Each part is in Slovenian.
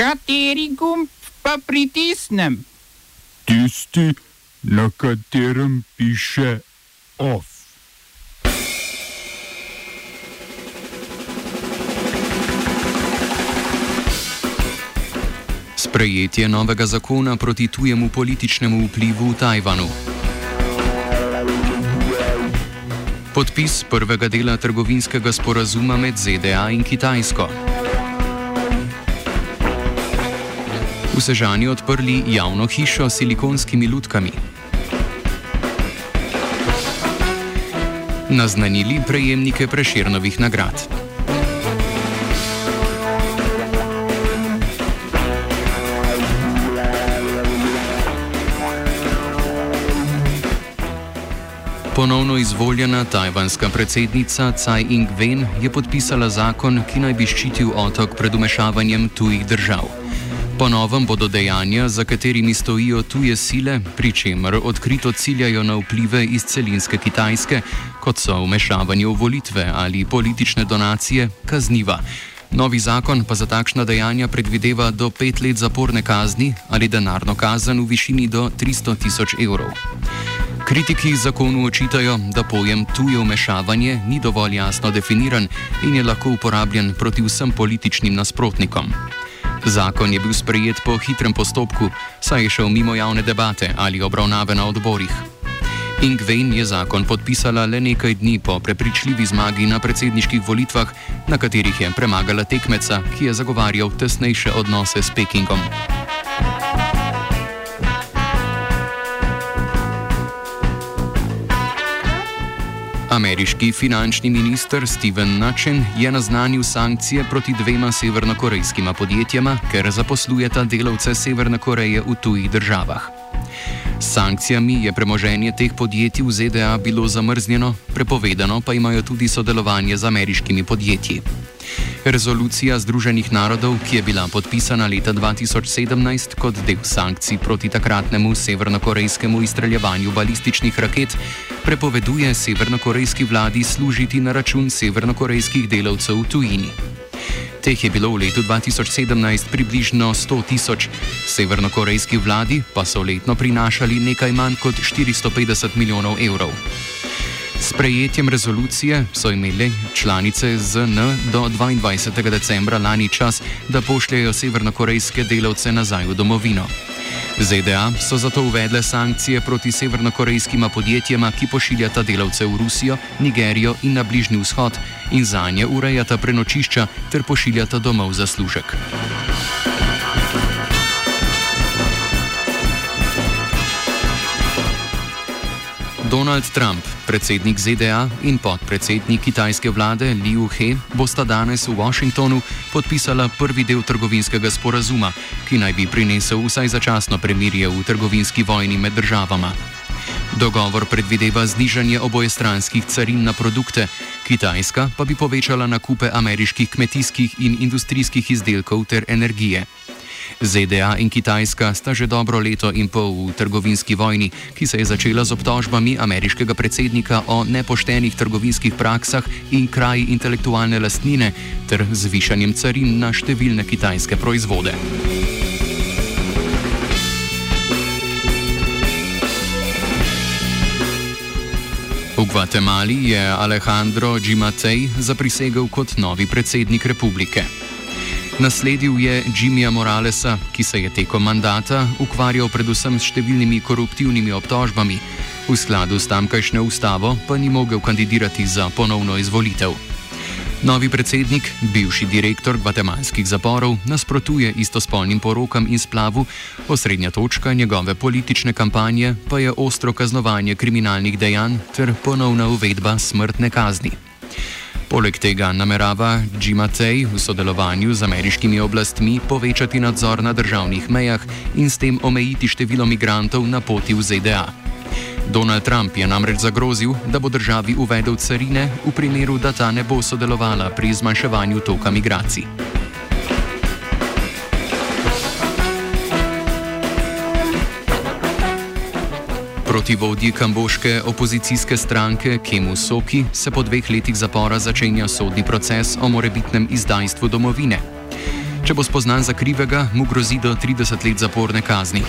Kateri gumb pa pritisnem? Tisti, na katerem piše OF. Sprejetje novega zakona proti tujemu političnemu vplivu v Tajvanu. Podpis prvega dela trgovinskega sporazuma med ZDA in Kitajsko. V Sežani odprli javno hišo s silikonskimi lutkami. Naznanili prejemnike preširnovih nagrad. Ponovno izvoljena tajvanska predsednica Tsai Ing-wen je podpisala zakon, ki naj bi ščitil otok pred umešavanjem tujih držav. Po novem bodo dejanja, za katerimi stojijo tuje sile, pri čemer odkrito ciljajo na vplive iz celinske Kitajske, kot so umešavanje v volitve ali politične donacije, kazniva. Novi zakon pa za takšna dejanja predvideva do pet let zaporne kazni ali denarno kazen v višini do 300 tisoč evrov. Kritiki zakonu očitajo, da pojem tuje vmešavanje ni dovolj jasno definiran in je lahko uporabljen proti vsem političnim nasprotnikom. Zakon je bil sprejet po hitrem postopku, saj je šel mimo javne debate ali obravnave na odborih. Ingvein je zakon podpisala le nekaj dni po prepričljivi zmagi na predsedniških volitvah, na katerih je premagala tekmeca, ki je zagovarjal tesnejše odnose s Pekingom. Ameriški finančni minister Steven Nachen je naznanil sankcije proti dvema severnokorejskima podjetjema, ker zaposlujeta delavce Severne Koreje v tujih državah. S sankcijami je premoženje teh podjetij v ZDA bilo zamrznjeno, prepovedano pa imajo tudi sodelovanje z ameriškimi podjetji. Rezolucija Združenih narodov, ki je bila podpisana leta 2017 kot del sankcij proti takratnemu severnokorejskemu izstreljevanju balističnih raket, prepoveduje severnokorejski vladi služiti na račun severnokorejskih delavcev v tujini. Teh je bilo v letu 2017 približno 100 tisoč, severnokorejski vladi pa so letno prinašali nekaj manj kot 450 milijonov evrov. S prejetjem rezolucije so imeli članice ZN do 22. decembra lani čas, da pošljajo severnokorejske delavce nazaj v domovino. ZDA so zato uvedle sankcije proti severnokorejskima podjetjema, ki pošiljata delavce v Rusijo, Nigerijo in na Bližnji vzhod in za nje urejata prenočišča ter pošiljata domov za služek. Donald Trump, predsednik ZDA in podpredsednik kitajske vlade Liu He, bosta danes v Washingtonu podpisala prvi del trgovinskega sporazuma, ki naj bi prinesel vsaj začasno premirje v trgovinski vojni med državama. Dogovor predvideva znižanje obojestranskih carin na produkte, Kitajska pa bi povečala nakupe ameriških kmetijskih in industrijskih izdelkov ter energije. ZDA in Kitajska sta že dobro leto in pol v trgovinski vojni, ki se je začela z obtožbami ameriškega predsednika o nepoštenih trgovinskih praksah in kraji intelektualne lastnine ter zvišanjem carin na številne kitajske proizvode. V Gvatemali je Alejandro Gimatej zaprisegel kot novi predsednik republike. Nasledil je Jimmyja Moralesa, ki se je tekom mandata ukvarjal predvsem s številnimi koruptivnimi obtožbami, v skladu s tamkajšnjo ustavo pa ni mogel kandidirati za ponovno izvolitev. Novi predsednik, bivši direktor gvatemalskih zaporov, nasprotuje istospolnim porokam in splavu, osrednja točka njegove politične kampanje pa je ostro kaznovanje kriminalnih dejanj ter ponovna uvedba smrtne kazni. Poleg tega namerava Džimatej v sodelovanju z ameriškimi oblastmi povečati nadzor na državnih mejah in s tem omejiti število migrantov na poti v ZDA. Donald Trump je namreč zagrozil, da bo državi uvedel carine v primeru, da ta ne bo sodelovala pri zmanjševanju toka migracij. Proti vodji kamboške opozicijske stranke Kemu Soki se po dveh letih zapora začenja sodni proces o morebitnem izdajstvu domovine. Če bo spoznan za krivega, mu grozi do 30 let zaporne kazni.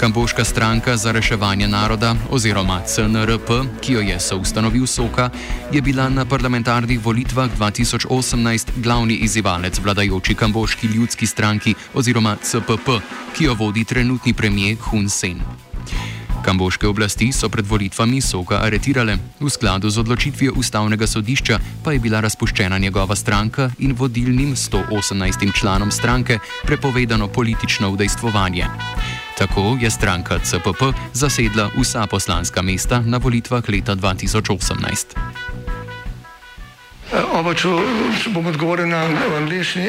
Kamboška stranka za reševanje naroda oziroma CNRP, ki jo je soustanovil Soka, je bila na parlamentarnih volitvah 2018 glavni izzivalec vladajoči kamboški ljudski stranki oziroma CPP, ki jo vodi trenutni premijer Hun Sen. Kamboške oblasti so pred volitvami Soka aretirale, v skladu z odločitvijo ustavnega sodišča pa je bila razpuščena njegova stranka in vodilnim 118 članom stranke prepovedano politično udejstvovanje. Tako je stranka CPP zasedla vsa poslanska mesta na volitvah leta 2018. Oba, če, bom odgovoril na angliški.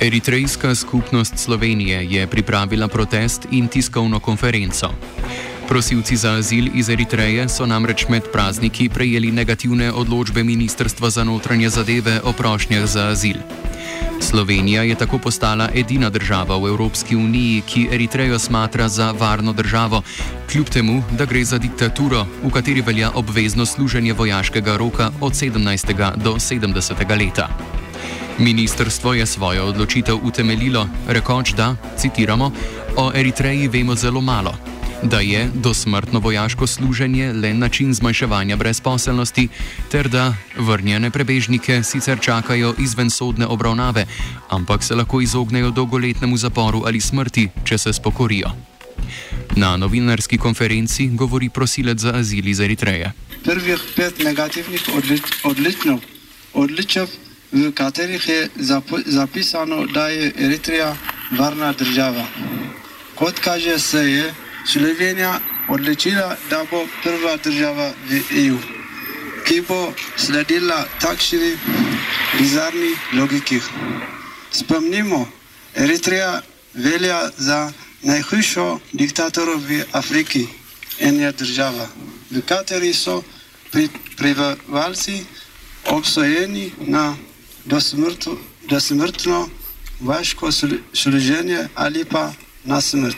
Eritrejska skupnost Slovenije je pripravila protest in tiskovno konferenco. Prosilci za azil iz Eritreje so namreč med prazniki prejeli negativne odločbe Ministrstva za notranje zadeve o prošnjah za azil. Slovenija je tako postala edina država v Evropski uniji, ki Eritrejo smatra za varno državo, kljub temu, da gre za diktaturo, v kateri velja obvezno služenje vojaškega roka od 17. do 70. leta. Ministrstvo je svojo odločitev utemeljilo, rekoč da, citiramo, o Eritreji vemo zelo malo, da je dosmrtno vojaško služenje le način zmanjševanja brezposelnosti, ter da vrnjene prebežnike sicer čakajo izvensodne obravnave, ampak se lahko izognejo dolgoletnemu zaporu ali smrti, če se spokorijo. Na novinarski konferenci govori prosilec za azil iz Eritreje. prvih pet negativnih odlič, odlično, odličev, v katerih je zapisano, da je Eritreja varna država. Kot kaže se je Slovenija odločila, da bo prva država v EU, ki bo sledila takšni bizarni logiki. Spomnimo, Eritreja velja za najhujšo diktaturo v Afriki in je država, v kateri so prebivalci obsojeni na dosmrtno, dosmrtno vaško slu- služenje ali pa na smrt.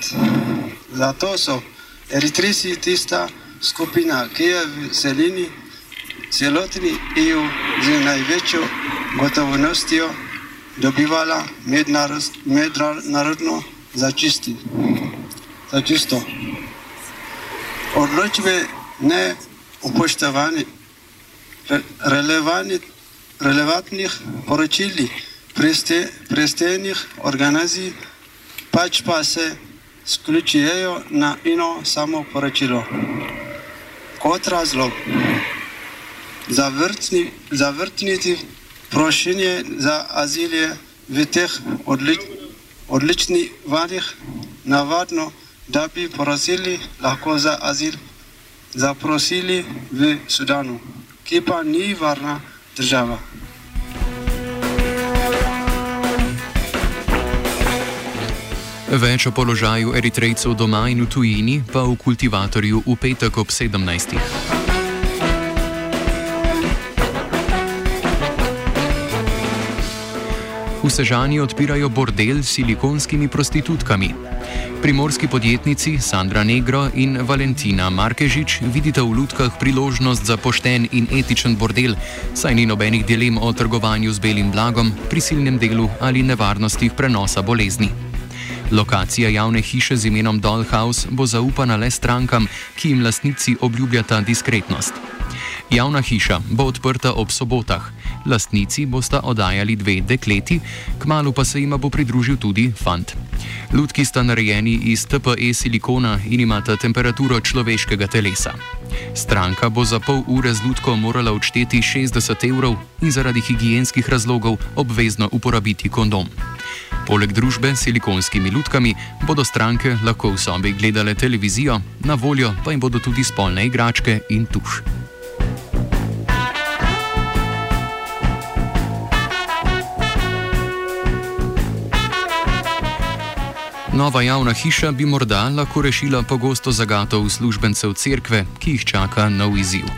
Zato so Eritrejci tista skupina, ki je v celini celotni EU z največjo gotovostjo dobivala mednarod- mednarodno začisto. Odločbe ne upoštevanje re- relevantni- relevantnih poročil preste- prestejnih organizacij, pač pa se sključujejo na eno samo poročilo. Kot razlog zavrtni, zavrtniti prošenje za azil je v teh odlič, odličnih varih navadno, da bi prosili lahko za azil zaprosili v Sudanu, ki pa ni varna država. Več o položaju Eritrejcev doma in v tujini pa v kultivatorju v petek ob 17. V Sežani odpirajo bordel s silikonskimi prostitutkami. Primorski podjetnici Sandra Negro in Valentina Markežič vidita v lutkah priložnost za pošten in etičen bordel, saj ni nobenih dilem o trgovanju z belim blagom, prisilnem delu ali nevarnostih prenosa bolezni. Lokacija javne hiše z imenom Dollhouse bo zaupana le strankam, ki jim lastnici obljubljata diskretnost. Javna hiša bo odprta ob sobotah. Lastnici bosta oddajali dve dekleti, kmalo pa se jima bo pridružil tudi fant. Lutki sta narejeni iz TPE silikona in imata temperaturo človeškega telesa. Stranka bo za pol ure z lutko morala odšteti 60 evrov in zaradi higijenskih razlogov obvezno uporabiti kondom. Poleg družbe s silikonskimi lutkami bodo stranke lahko v sobi gledale televizijo, na voljo pa jim bodo tudi spolne igračke in tuš. Nova javna hiša bi morda lahko rešila pogosto zagato uslužbencev cerkve, ki jih čaka nov izziv.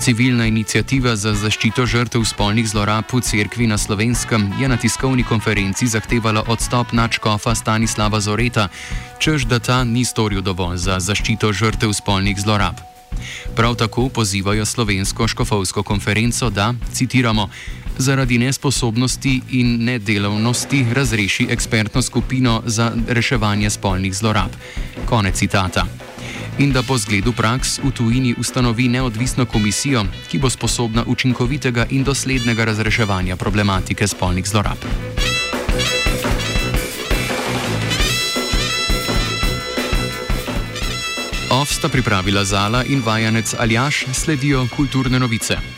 Civilna inicijativa za zaščito žrtev spolnih zlorab v cerkvi na slovenskem je na tiskovni konferenci zahtevala odstop načkofa Stanislava Zoreta, čež da ta ni storil dovolj za zaščito žrtev spolnih zlorab. Prav tako pozivajo slovensko škofovsko konferenco, da, citiramo, zaradi nesposobnosti in nedelovnosti razreši ekspertno skupino za reševanje spolnih zlorab. Konec citata in da po zgledu praks v tujini ustanovi neodvisno komisijo, ki bo sposobna učinkovitega in doslednega razreševanja problematike spolnih zlorab. Ovsta pripravila Zala in vajanec Aljaš sledijo kulturne novice.